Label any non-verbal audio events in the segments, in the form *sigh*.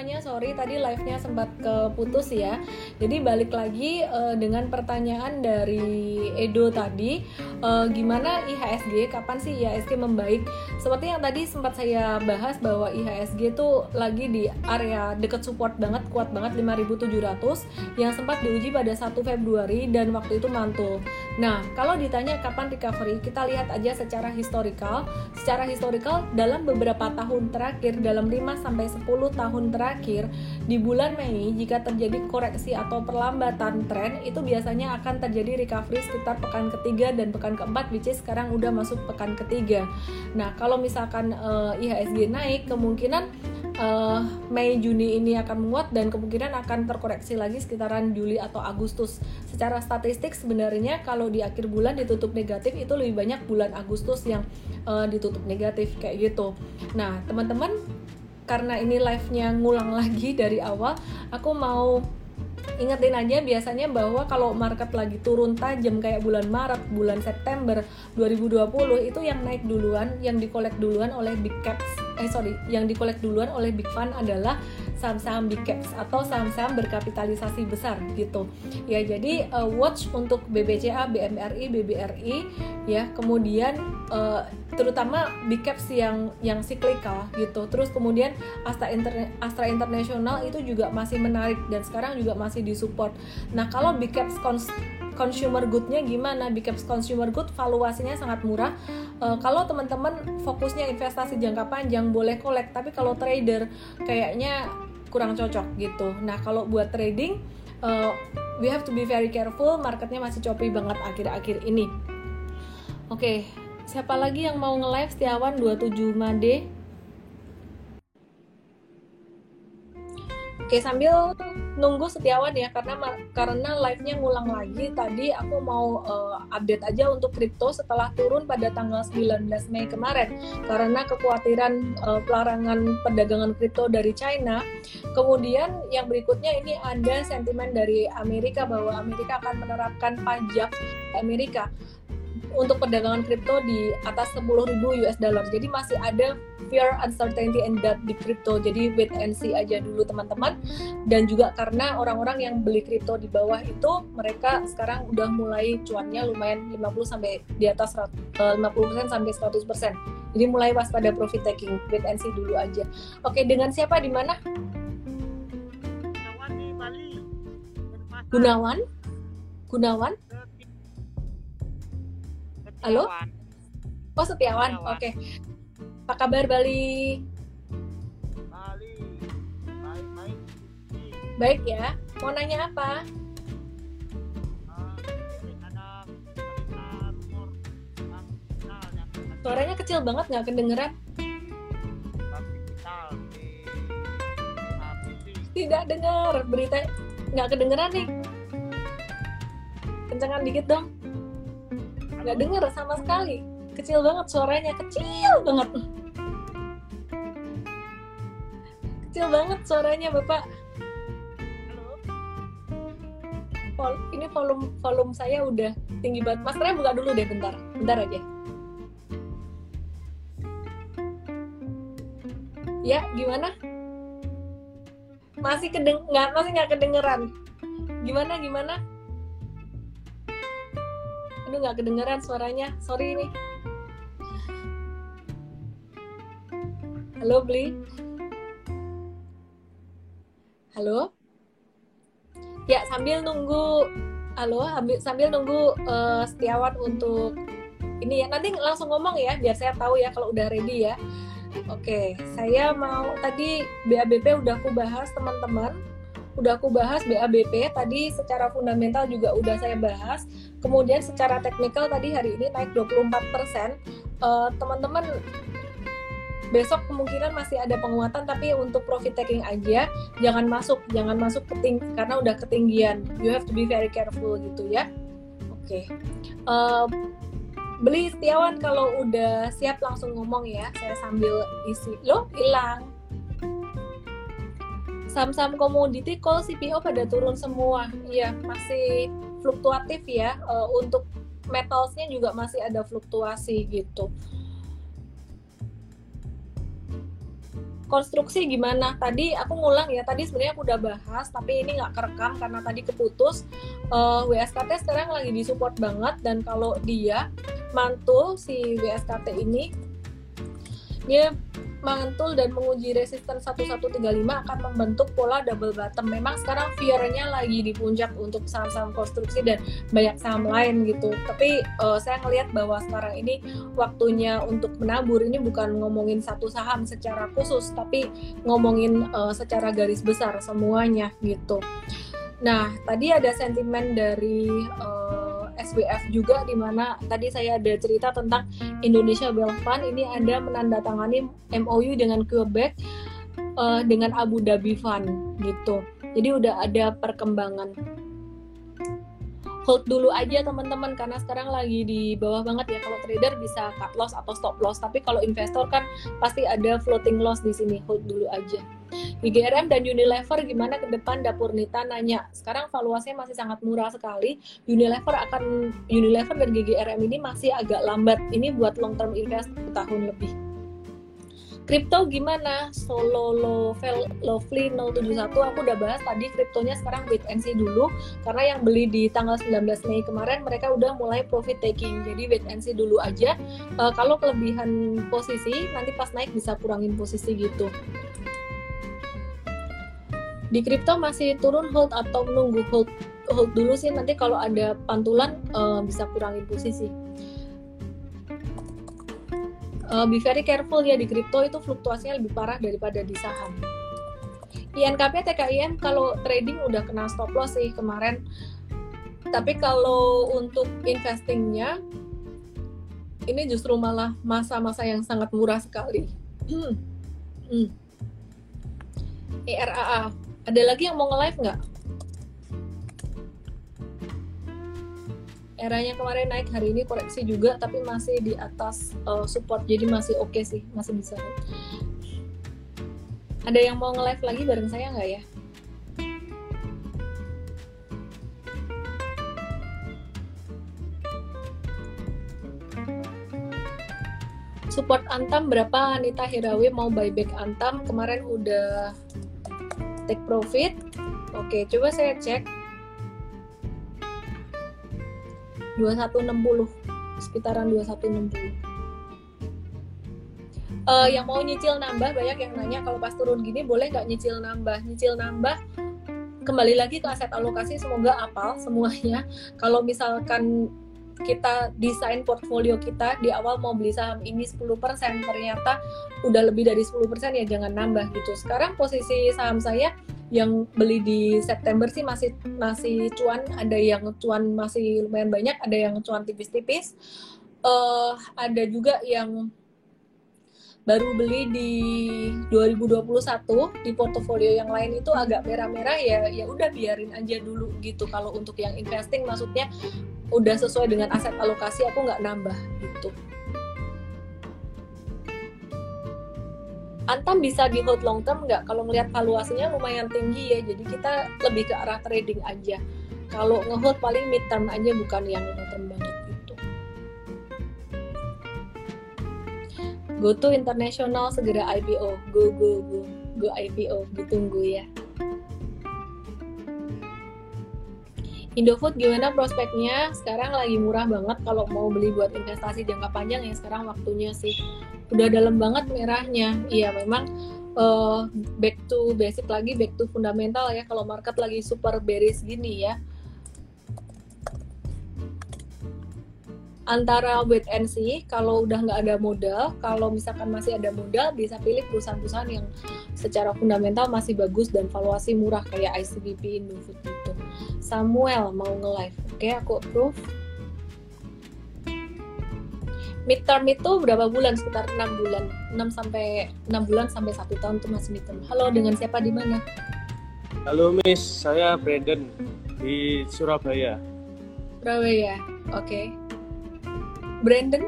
semuanya, sorry tadi live-nya sempat keputus ya. Jadi balik lagi uh, dengan pertanyaan dari Edo tadi, uh, gimana IHSG? Kapan sih IHSG membaik? Seperti yang tadi sempat saya bahas bahwa IHSG itu lagi di area dekat support banget, kuat banget 5.700 yang sempat diuji pada 1 Februari dan waktu itu mantul. Nah, kalau ditanya kapan recovery, kita lihat aja secara historical. Secara historical dalam beberapa tahun terakhir, dalam 5 sampai 10 tahun terakhir di bulan Mei jika terjadi koreksi atau perlambatan tren itu biasanya akan terjadi recovery sekitar pekan ketiga dan pekan keempat which is sekarang udah masuk pekan ketiga. Nah, kalau misalkan uh, IHSG naik kemungkinan uh, Mei Juni ini akan menguat dan kemungkinan akan terkoreksi lagi sekitaran Juli atau Agustus. Secara statistik sebenarnya kalau di akhir bulan ditutup negatif itu lebih banyak bulan Agustus yang uh, ditutup negatif kayak gitu. Nah, teman-teman karena ini live-nya ngulang lagi dari awal, aku mau ingetin aja biasanya bahwa kalau market lagi turun tajam kayak bulan Maret, bulan September 2020 itu yang naik duluan, yang dikolek duluan oleh big caps. Eh sorry, yang dikolek duluan oleh big fund adalah saham-saham big caps atau saham-saham berkapitalisasi besar gitu. Ya, jadi uh, watch untuk BBCA, BMRI, BBRI ya. Kemudian uh, terutama big caps yang yang cyclical gitu. Terus kemudian Astra Inter Astra International itu juga masih menarik dan sekarang juga masih disupport. Nah, kalau big caps consumer goodnya gimana big caps consumer good valuasinya sangat murah uh, kalau teman-teman fokusnya investasi jangka panjang boleh kolek tapi kalau trader kayaknya kurang cocok gitu. Nah kalau buat trading uh, we have to be very careful marketnya masih choppy banget akhir-akhir ini. Oke okay, siapa lagi yang mau nge-live? Setiawan 27 Made Oke sambil nunggu Setiawan ya karena karena live-nya ngulang lagi tadi aku mau uh, update aja untuk kripto setelah turun pada tanggal 19 Mei kemarin karena kekhawatiran uh, pelarangan perdagangan kripto dari China. Kemudian yang berikutnya ini ada sentimen dari Amerika bahwa Amerika akan menerapkan pajak Amerika untuk perdagangan kripto di atas 10.000 US dollar. Jadi masih ada fear, uncertainty, and doubt di kripto. Jadi wait and see aja dulu teman-teman. Dan juga karena orang-orang yang beli kripto di bawah itu mereka sekarang udah mulai cuannya lumayan 50 sampai di atas 50% eh, sampai 100%. Jadi mulai waspada profit taking, wait and see dulu aja. Oke, dengan siapa di mana? Gunawan di Bali. Gunawan? Gunawan? Halo? Oh Setiawan, oke. Okay. Apa kabar Bali? Bali, baik baik. Baik ya. Mau nanya apa? Suaranya kecil banget nggak kedengeran? Tidak dengar berita nggak kedengeran nih. Kencengan dikit dong. Nggak dengar sama sekali. Kecil banget suaranya, kecil banget. kecil banget suaranya bapak. Vol ini volume volume saya udah tinggi banget. Mas Rem buka dulu deh bentar. Bentar aja. Ya gimana? Masih kedeng nggak masih nggak kedengeran. Gimana gimana aduh nggak kedengeran suaranya sorry nih halo beli Halo? Ya, sambil nunggu halo, sambil nunggu uh, Setiawan untuk ini ya. Nanti langsung ngomong ya biar saya tahu ya kalau udah ready ya. Oke, saya mau tadi BABP udah aku bahas teman-teman. Udah aku bahas BABP tadi secara fundamental juga udah saya bahas. Kemudian secara teknikal tadi hari ini naik 24%. Uh, teman-teman besok kemungkinan masih ada penguatan tapi untuk profit taking aja jangan masuk jangan masuk keting karena udah ketinggian you have to be very careful gitu ya oke okay. uh, beli Setiawan kalau udah siap langsung ngomong ya saya sambil isi lo hilang saham-saham komoditi call CPO pada turun semua. Iya masih fluktuatif ya. Uh, untuk metalsnya juga masih ada fluktuasi gitu. Konstruksi gimana? Tadi aku ngulang ya tadi sebenarnya aku udah bahas tapi ini nggak kerekam karena tadi keputus. Uh, eh, WSKT sekarang lagi disupport banget dan kalau dia mantul si WSKT ini dia mantul dan menguji resisten 1135 akan membentuk pola double bottom. Memang sekarang fear-nya lagi di puncak untuk saham-saham konstruksi dan banyak saham lain gitu. Tapi uh, saya ngelihat bahwa sekarang ini waktunya untuk menabur ini bukan ngomongin satu saham secara khusus, tapi ngomongin uh, secara garis besar semuanya gitu. Nah, tadi ada sentimen dari uh, SWF juga di mana tadi saya ada cerita tentang Indonesia Fund ini ada menandatangani MOU dengan Quebec uh, dengan Abu Dhabi Fund gitu. Jadi udah ada perkembangan. Hold dulu aja teman-teman karena sekarang lagi di bawah banget ya kalau trader bisa cut loss atau stop loss tapi kalau investor kan pasti ada floating loss di sini hold dulu aja. IGRM dan Unilever gimana ke depan dapur Nita? Nanya. Sekarang valuasinya masih sangat murah sekali. Unilever akan Unilever dan GGRM ini masih agak lambat. Ini buat long term invest tahun lebih. Kripto gimana? Solo Lovel Lovely 071 aku udah bahas tadi kriptonya sekarang wait and see dulu. Karena yang beli di tanggal 19 Mei kemarin mereka udah mulai profit taking. Jadi wait and see dulu aja. Uh, kalau kelebihan posisi nanti pas naik bisa kurangin posisi gitu di kripto masih turun hold atau menunggu hold hold dulu sih. Nanti kalau ada pantulan uh, bisa kurangin posisi. Uh, be very careful ya di kripto itu fluktuasinya lebih parah daripada di saham. INKP TKIM kalau trading udah kena stop loss sih kemarin. Tapi kalau untuk investingnya ini justru malah masa-masa yang sangat murah sekali. *clears throat* Hmm. Hmm. ERAA ada lagi yang mau nge-live nggak? Eranya kemarin naik, hari ini koreksi juga, tapi masih di atas uh, support, jadi masih oke okay sih, masih bisa. Ada yang mau nge-live lagi bareng saya nggak ya? support Antam berapa Anita Hirawi mau buyback Antam kemarin udah take profit. Oke coba saya cek. 2160 sekitaran 2160 uh, yang mau nyicil nambah banyak yang nanya kalau pas turun gini boleh nggak nyicil nambah? Nyicil nambah kembali lagi ke aset alokasi semoga apal semuanya. Kalau misalkan kita desain portfolio kita di awal mau beli saham ini 10% ternyata udah lebih dari 10% ya jangan nambah gitu. Sekarang posisi saham saya yang beli di September sih masih masih cuan, ada yang cuan masih lumayan banyak, ada yang cuan tipis-tipis. Uh, ada juga yang baru beli di 2021 di portofolio yang lain itu agak merah-merah ya ya udah biarin aja dulu gitu kalau untuk yang investing maksudnya udah sesuai dengan aset alokasi aku nggak nambah gitu Antam bisa di hold long term nggak? Kalau ngelihat valuasinya lumayan tinggi ya, jadi kita lebih ke arah trading aja. Kalau ngehold paling mid term aja, bukan yang long term Go to international segera IPO, go go go go IPO, ditunggu ya. Indofood gimana prospeknya? Sekarang lagi murah banget kalau mau beli buat investasi jangka panjang ya sekarang waktunya sih. Udah dalam banget merahnya. Iya memang uh, back to basic lagi, back to fundamental ya kalau market lagi super bearish gini ya. Antara wait and see kalau udah nggak ada modal kalau misalkan masih ada modal bisa pilih perusahaan-perusahaan yang secara fundamental masih bagus dan valuasi murah kayak ICBP Indofood gitu. Samuel mau nge-live oke? Okay, aku approve. Midterm itu berapa bulan? Sekitar enam bulan. 6 sampai 6 bulan sampai satu tahun itu masih midterm. Halo dengan siapa di mana? Halo Miss. Saya Brandon di Surabaya. Surabaya oke. okay. Brandon?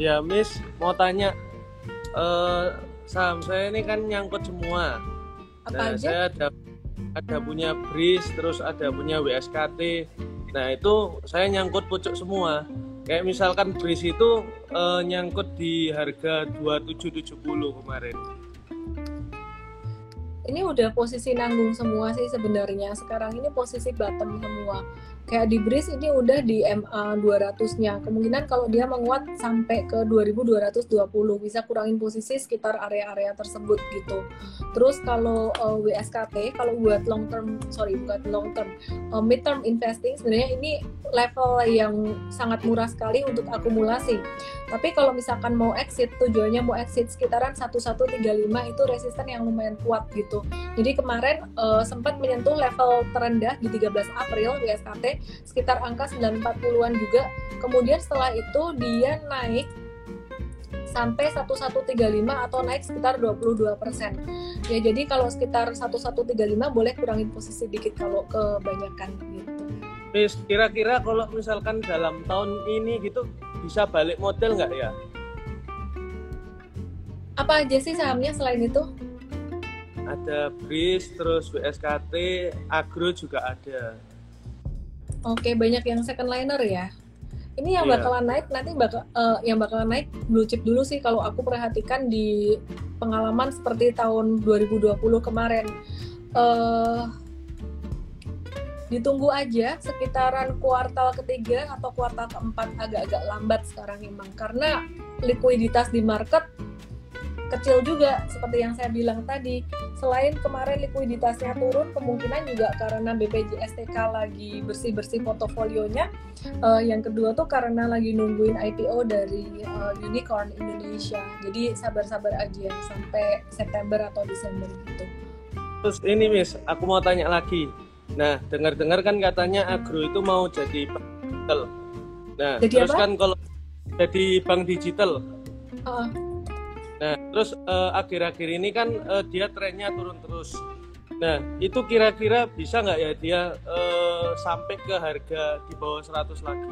Ya, Miss, mau tanya, uh, saham saya ini kan nyangkut semua. Apa nah, aja? Saya ada ada punya BRIS, terus ada punya WSKT. Nah itu saya nyangkut pucuk semua. kayak misalkan bris itu uh, nyangkut di harga 2770 kemarin ini udah posisi nanggung semua sih sebenarnya sekarang ini posisi bottom semua kayak di BRIS ini udah di MA 200-nya. Kemungkinan kalau dia menguat sampai ke 2220 bisa kurangin posisi sekitar area-area tersebut gitu. Terus kalau uh, eh, WSKT kalau buat long term sorry bukan long term uh, mid term investing sebenarnya ini level yang sangat murah sekali untuk akumulasi. Tapi kalau misalkan mau exit tujuannya mau exit sekitaran 1135 itu resisten yang lumayan kuat gitu. Jadi kemarin uh, sempat menyentuh level terendah di 13 April WSKT sekitar angka 940-an juga. Kemudian setelah itu dia naik sampai 1135 atau naik sekitar 22 persen. Ya jadi kalau sekitar 1135 boleh kurangin posisi dikit kalau kebanyakan gitu. Mis, kira-kira kalau misalkan dalam tahun ini gitu bisa balik model nggak ya? Apa aja sih sahamnya selain itu? Ada BRIS, terus WSKT, Agro juga ada. Oke, banyak yang second liner ya. Ini yang yeah. bakalan naik nanti bakal uh, yang bakalan naik blue chip dulu sih kalau aku perhatikan di pengalaman seperti tahun 2020 kemarin. Uh, ditunggu aja sekitaran kuartal ketiga atau kuartal keempat agak-agak lambat sekarang emang karena likuiditas di market kecil juga seperti yang saya bilang tadi. Selain kemarin likuiditasnya turun, kemungkinan juga karena BPJSTK lagi bersih-bersih portofolionya. Uh, yang kedua tuh karena lagi nungguin IPO dari uh, Unicorn Indonesia. Jadi sabar-sabar aja sampai September atau Desember gitu. Terus ini Miss, aku mau tanya lagi. Nah, dengar-dengar kan katanya Agro itu mau jadi digital. Nah, jadi terus apa? kan kalau jadi bank digital. Uh Nah, terus uh, akhir-akhir ini kan uh, dia trennya turun terus. Nah, itu kira-kira bisa nggak ya dia uh, sampai ke harga di bawah 100 lagi?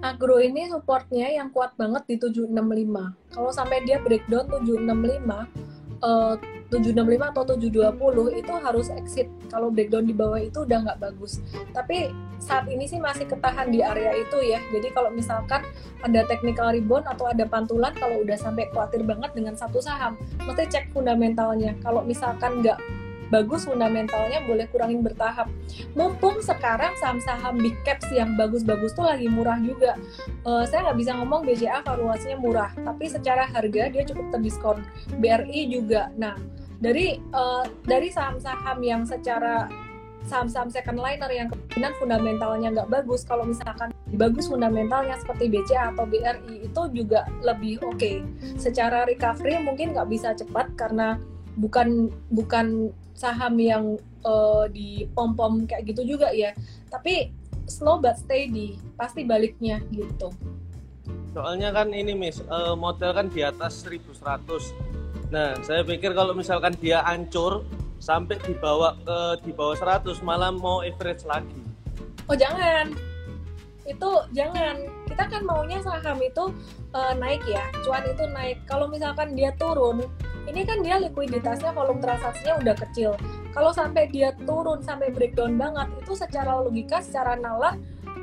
Agro ini supportnya yang kuat banget di 765. Kalau sampai dia breakdown 765, uh, 765 atau 720 itu harus exit. Kalau breakdown di bawah itu udah nggak bagus. Tapi saat ini sih masih ketahan di area itu ya. Jadi kalau misalkan ada technical rebound atau ada pantulan kalau udah sampai khawatir banget dengan satu saham mesti cek fundamentalnya. Kalau misalkan nggak bagus fundamentalnya boleh kurangin bertahap. Mumpung sekarang saham-saham big caps yang bagus-bagus tuh lagi murah juga. Uh, saya nggak bisa ngomong BCA valuasinya murah tapi secara harga dia cukup terdiskon. BRI juga. Nah dari uh, dari saham-saham yang secara saham-saham second liner yang kemungkinan fundamentalnya nggak bagus kalau misalkan bagus fundamentalnya seperti BCA atau BRI itu juga lebih oke. Okay. secara recovery mungkin nggak bisa cepat karena bukan bukan saham yang uh, di pom pom kayak gitu juga ya. Tapi slow but steady pasti baliknya gitu. Soalnya kan ini miss uh, model kan di atas 1100 nah saya pikir kalau misalkan dia hancur sampai dibawa ke di bawah 100 malah mau average lagi. Oh jangan. Itu jangan. Kita kan maunya saham itu uh, naik ya cuan itu naik. Kalau misalkan dia turun ini kan dia likuiditasnya volume transaksinya udah kecil. Kalau sampai dia turun sampai breakdown banget itu secara logika secara nalar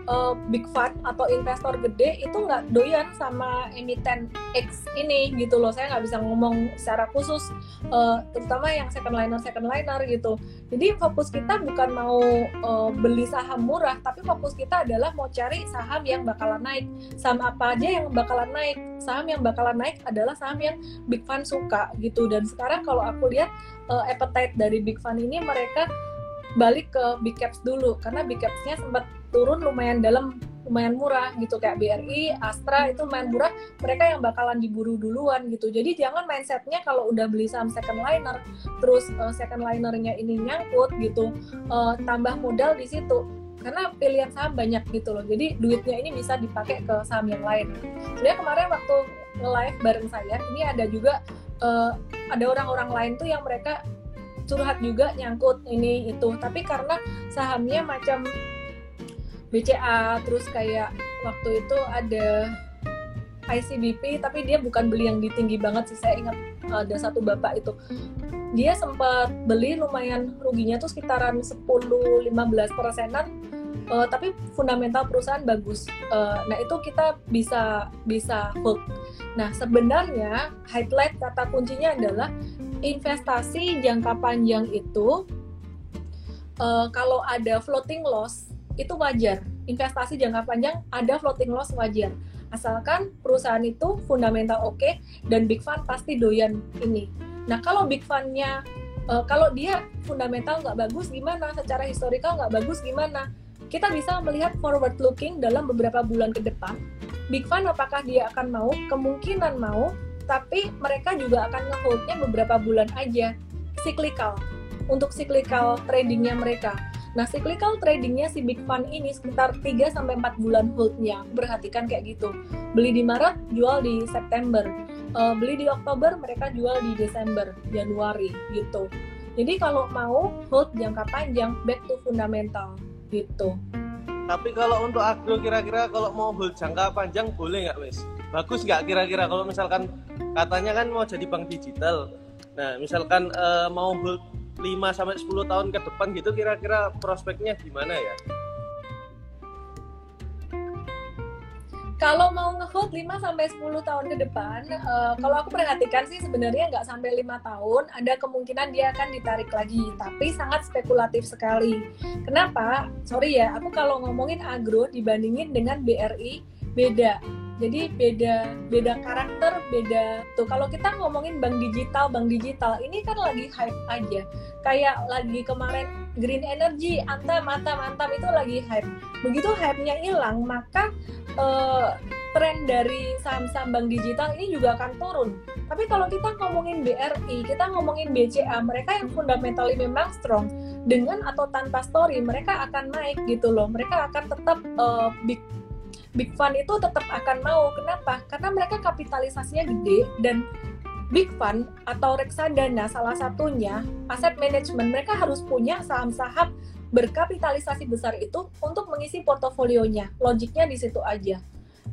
uh, big fund atau investor gede itu nggak doyan sama emiten X ini gitu loh. Saya nggak bisa ngomong secara khusus uh, terutama yang second liner second liner gitu. Jadi fokus kita bukan mau uh, beli saham murah tapi fokus kita adalah mau cari saham yang bakalan naik. Saham apa aja yang bakalan naik? Saham yang bakalan naik adalah saham yang big fund suka gitu. Dan sekarang kalau aku lihat uh, appetite dari big fund ini mereka balik ke big caps dulu karena big capsnya sempat turun lumayan dalam lumayan murah gitu. Kayak BRI, Astra itu lumayan murah. Mereka yang bakalan diburu duluan gitu. Jadi jangan mindsetnya kalau udah beli saham second liner terus uh, second linernya ini nyangkut gitu uh, tambah modal di situ. Karena pilihan saham banyak gitu loh. Jadi duitnya ini bisa dipakai ke saham yang lain. Sebenarnya kemarin waktu live bareng saya ini ada juga uh, ada orang-orang lain tuh yang mereka curhat juga nyangkut ini itu. Tapi karena sahamnya macam BCA terus kayak waktu itu ada ICBP tapi dia bukan beli yang di tinggi banget sih saya ingat ada satu bapak itu dia sempat beli lumayan ruginya tuh sekitaran 10-15 persenan uh, tapi fundamental perusahaan bagus. Uh, nah itu kita bisa bisa hold. Nah sebenarnya highlight kata kuncinya adalah investasi jangka panjang itu uh, kalau ada floating loss itu wajar. Investasi jangka panjang ada floating loss wajar. Asalkan perusahaan itu fundamental oke okay, dan big fund pasti doyan ini. Nah kalau big fundnya uh, kalau dia fundamental nggak bagus gimana? Secara historical nggak bagus gimana? kita bisa melihat forward looking dalam beberapa bulan ke depan. Big Fund apakah dia akan mau? Kemungkinan mau, tapi mereka juga akan ngeholdnya beberapa bulan aja. Cyclical. Untuk cyclical tradingnya mereka. Nah, cyclical tradingnya si Big Fund ini sekitar 3 sampai 4 bulan holdnya. Perhatikan kayak gitu. Beli di Maret, jual di September. Uh, beli di Oktober, mereka jual di Desember, Januari gitu. Jadi kalau mau hold jangka panjang, back to fundamental gitu tapi kalau untuk agro kira-kira kalau mau hold jangka panjang boleh nggak wes bagus nggak kira-kira kalau misalkan katanya kan mau jadi bank digital nah misalkan uh, mau hold 5 sampai 10 tahun ke depan gitu kira-kira prospeknya gimana ya kalau mau ngehold 5 sampai 10 tahun ke depan, uh, kalau aku perhatikan sih sebenarnya nggak sampai lima tahun, ada kemungkinan dia akan ditarik lagi, tapi sangat spekulatif sekali. Kenapa? Sorry ya, aku kalau ngomongin agro dibandingin dengan BRI beda. Jadi beda beda karakter beda tuh. Kalau kita ngomongin bank digital bank digital ini kan lagi hype aja. Kayak lagi kemarin green energy antam antam antam itu lagi hype. Begitu hype-nya hilang maka uh, tren dari saham-saham bank digital ini juga akan turun. Tapi kalau kita ngomongin BRI kita ngomongin BCA mereka yang fundamentally memang strong. Dengan atau tanpa story mereka akan naik gitu loh. Mereka akan tetap uh, big Big Fund itu tetap akan mau. Kenapa? Karena mereka kapitalisasinya gede dan Big Fund atau reksadana salah satunya aset manajemen mereka harus punya saham-saham berkapitalisasi besar itu untuk mengisi portofolionya. Logiknya di situ aja.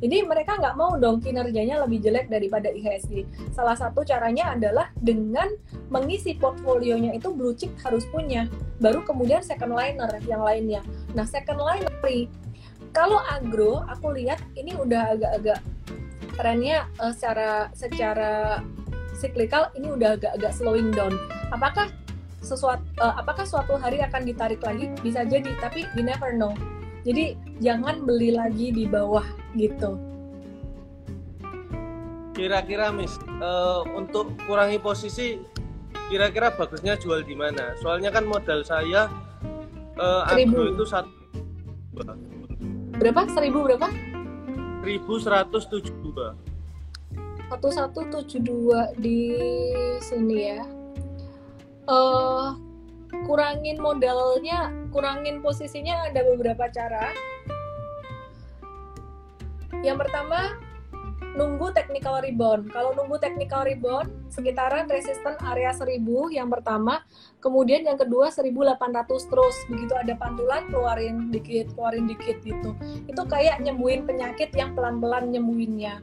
Jadi mereka nggak mau dong kinerjanya lebih jelek daripada IHSG. Salah satu caranya adalah dengan mengisi portfolionya itu blue chip harus punya. Baru kemudian second liner yang lainnya. Nah second liner kalau agro aku lihat ini udah agak-agak trennya uh, secara secara cyclical ini udah agak-agak slowing down. Apakah sesuatu uh, apakah suatu hari akan ditarik lagi? Bisa jadi, tapi you never know. Jadi jangan beli lagi di bawah gitu. Kira-kira Miss, uh, untuk kurangi posisi kira-kira bagusnya jual di mana? Soalnya kan modal saya uh, agro itu satu berapa? Seribu berapa? Seribu seratus tujuh dua. Satu satu tujuh dua di sini ya. Uh, kurangin modalnya kurangin posisinya ada beberapa cara. Yang pertama nunggu technical rebound. Kalau nunggu technical rebound, sekitaran resisten area 1000 yang pertama, kemudian yang kedua 1800 terus. Begitu ada pantulan, keluarin dikit, keluarin dikit gitu. Itu kayak nyembuhin penyakit yang pelan-pelan nyembuhinnya.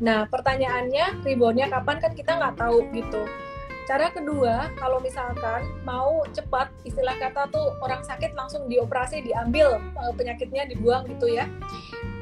Nah, pertanyaannya, reboundnya kapan kan kita nggak tahu gitu. Cara kedua, kalau misalkan mau cepat, istilah kata tuh orang sakit langsung dioperasi, diambil eh, penyakitnya, dibuang gitu ya.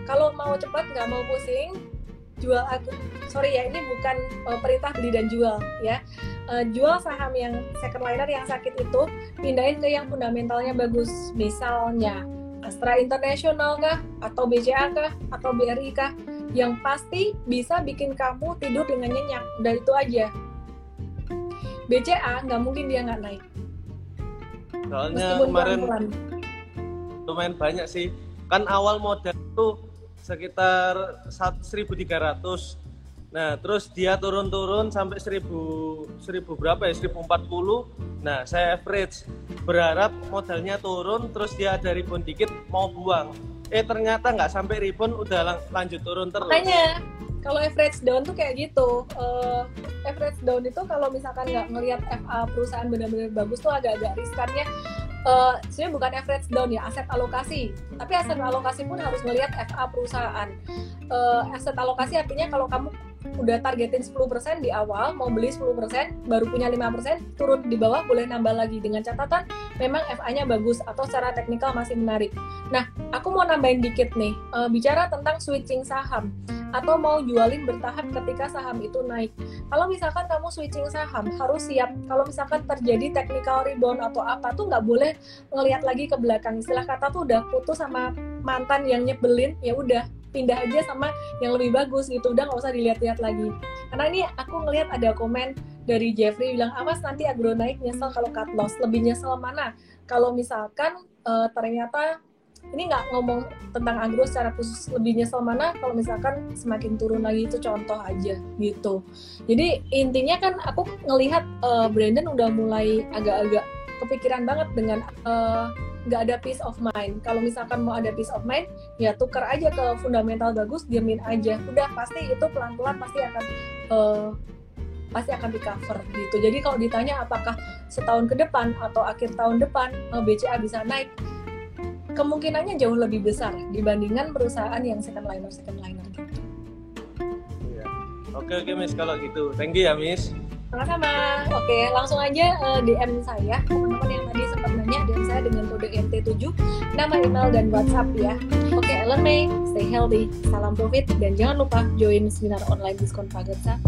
Kalau mau cepat, nggak mau pusing, jual aku sorry ya ini bukan uh, perintah beli dan jual ya. Uh, jual saham yang second liner yang sakit itu pindahin ke yang fundamentalnya bagus misalnya Astra International kah atau BCA kah atau BRI kah yang pasti bisa bikin kamu tidur dengan nyenyak udah itu aja. BCA nggak mungkin dia nggak naik. Soalnya Meskipun kemarin lumayan banyak sih. Kan awal modal tuh sekitar 1300 nah terus dia turun-turun sampai 1000 1000 berapa ya? 1040 nah saya average berharap modalnya turun terus dia ada rebound dikit mau buang. Eh ternyata nggak sampai rebound udah lang lanjut turun terus. Makanya kalau average down tuh kayak gitu. Uh, average down itu kalau misalkan nggak ngelihat FA perusahaan benar-benar bagus tuh agak-agak riskannya uh, sebenarnya bukan average down ya aset alokasi. Tapi aset alokasi pun harus melihat FA perusahaan. Uh, aset alokasi artinya kalau kamu udah targetin 10% di awal mau beli 10% baru punya 5% turun di bawah boleh nambah lagi. Dengan catatan memang FA-nya bagus atau secara teknikal masih menarik. Nah aku mau nambahin dikit nih. Uh, bicara tentang switching saham atau mau jualin bertahap ketika saham itu naik. Kalau misalkan kamu switching saham, harus siap. Kalau misalkan terjadi technical rebound atau apa tuh nggak boleh ngelihat lagi ke belakang. Istilah kata tuh udah putus sama mantan yang nyebelin, ya udah pindah aja sama yang lebih bagus gitu udah nggak usah dilihat-lihat lagi karena ini aku ngelihat ada komen dari Jeffrey bilang awas nanti agro naik nyesel kalau cut loss lebih nyesel mana kalau misalkan uh, ternyata ini nggak ngomong tentang agro secara khusus lebih nyesel mana kalau misalkan semakin turun lagi itu contoh aja gitu jadi intinya kan aku ngelihat uh, Brandon udah mulai agak-agak kepikiran banget dengan uh, nggak ada peace of mind. Kalau misalkan mau ada peace of mind, ya tukar aja ke fundamental bagus, diamin aja. Udah pasti itu pelan-pelan pasti akan uh, pasti akan di cover gitu. Jadi kalau ditanya apakah setahun ke depan atau akhir tahun depan uh, eh, BCA bisa naik, kemungkinannya jauh lebih besar dibandingkan perusahaan yang second liner second liner gitu. Iya. Oke oke Miss kalau gitu. Thank you ya Miss. Sama-sama. Oke, langsung aja uh, eh, DM saya teman-teman yang tadi sempat nanya DM saya dengan kode RT7, nama email dan WhatsApp ya. Oke, Ellen May, stay healthy, salam profit dan jangan lupa join seminar online diskon Pagetsa